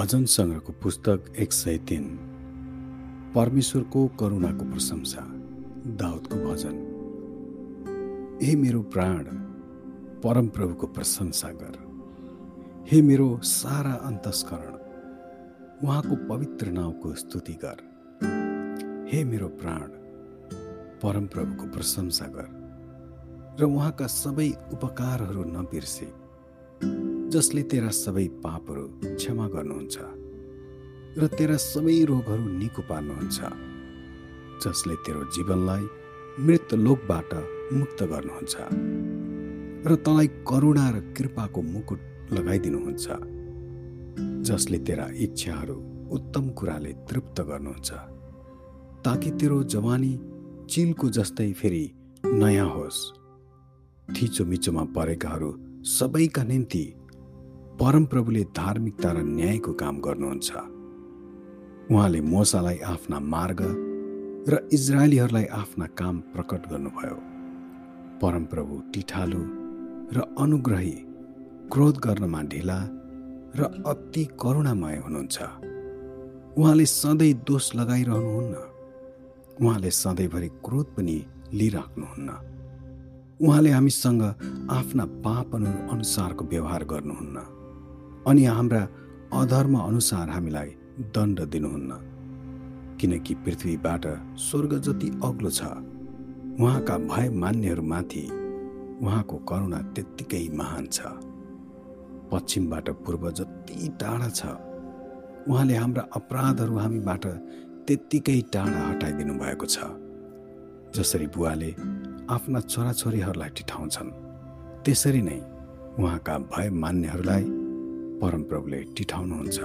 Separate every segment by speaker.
Speaker 1: भजन सङ्ग्रहको पुस्तक एक सय तिन। परमेश्वरको करुणाको प्रशंसा दाउदको भजन। हे मेरो प्राण परमप्रभुको प्रशंसा गर। हे मेरो सारा अन्तस्करण उहाँको पवित्र नाउँको स्तुति गर। हे मेरो प्राण परमप्रभुको प्रशंसा गर। र उहाँका सबै उपकारहरू नबिर्से। जसले तेरा सबै पापहरू क्षमा गर्नुहुन्छ र तेरा सबै रोगहरू निको पार्नुहुन्छ जसले तेरो जीवनलाई मृत लोकबाट मुक्त गर्नुहुन्छ र तँलाई करुणा र कृपाको मुकुट लगाइदिनुहुन्छ जसले तेरा इच्छाहरू उत्तम कुराले तृप्त गर्नुहुन्छ ताकि तेरो जवानी चिलको जस्तै फेरि नयाँ होस्। थिचोमिचोमा परेकाहरू सबैका निम्ति परमप्रभुले धार्मिकता र न्यायको काम गर्नुहुन्छ। उहाँले मोसालाई आफ्ना मार्ग र इजरायलीहरूलाई आफ्ना काम प्रकट गर्नुभयो। परमप्रभु टिठालु र अनुग्रही क्रोध गर्नमा ढिला र अति करुणामय हुनुहुन्छ। उहाँले सधैँ दोष लगाइरहनुहुन्न। उहाँले सधैँभरि क्रोध पनि लिइराख्नुहुन्न। उहाँले हामीसँग आफ्ना पापहरू अनुसारको व्यवहार गर्नुहुन्न। अनि हाम्रा अधर्म अनुसार हामीलाई दण्ड दिनुहुन्न। किनकि पृथ्वीबाट स्वर्ग जति अग्लो छ उहाँका भय मान्यहरूमाथि उहाँको करुणा त्यत्तिकै महान छ। पश्चिमबाट पूर्व जति टाढा छ उहाँले हाम्रा अपराधहरू हामीबाट त्यत्तिकै टाढा हटाइदिनु भएको छ जसरी बुवाले आफ्ना छोराछोरीहरूलाई टिठाउँछन् त्यसरी नै उहाँका भय मान्नेहरूलाई परमप्रभुले टिठाउनुहुन्छ।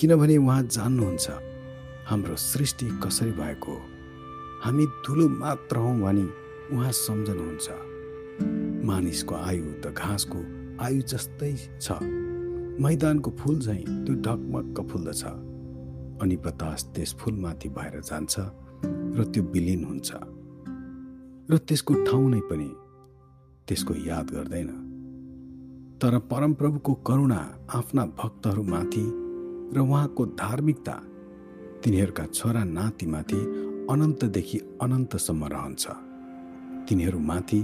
Speaker 1: किनभने उहाँ जान्नुहुन्छ हाम्रो सृष्टि कसरी भएको हामी धुलो मात्र हौँ भनी उहाँ सम्झनुहुन्छ। मानिसको आयु त घाँसको आयु जस्तै छ। मैदानको फुल झैँ त्यो ढकमक्क फुल्दछ। अनि बतास त्यस फुलमाथि भएर जान्छ र त्यो विलिन हुन्छ। र त्यसको ठाउँ नै पनि त्यसको याद गर्दैन। तर परमप्रभुको करुणा आफ्ना भक्तहरूमाथि र उहाँको धार्मिकता तिनीहरूका छोरा नातिमाथि अनन्तदेखि अनन्तसम्म रहन्छ। तिनीहरूमाथि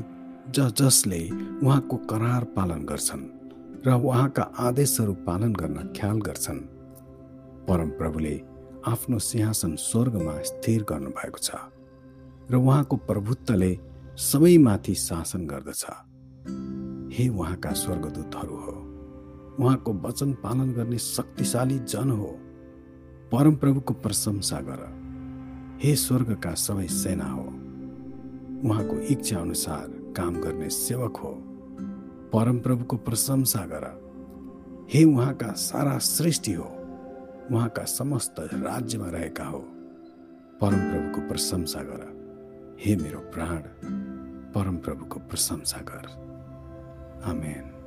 Speaker 1: ज जसले उहाँको करार पालन गर्छन् र उहाँका आदेशहरू पालन गर्न ख्याल गर्छन्। परमप्रभुले आफ्नो सिंहासन स्वर्गमा स्थिर गर्नुभएको छ र उहाँको प्रभुत्वले सबैमाथि शासन गर्दछ। हे उहाँका स्वर्गदूतहरू हो। उहाँको वचन पालन गर्ने शक्तिशाली जन हो। परमप्रभुको प्रशंसा गर। हे स्वर्गका सबै सेना हो। उहाँको इच्छा अनुसार काम गर्ने सेवक हो। परमप्रभुको प्रशंसा गर। हे उहाँका सारा सृष्टि हो। उहाँका समस्त राज्यमा रहेका हो। परमप्रभुको प्रशंसा गर। हे मेरो प्राण परमप्रभुको प्रशंसा गर। Amen.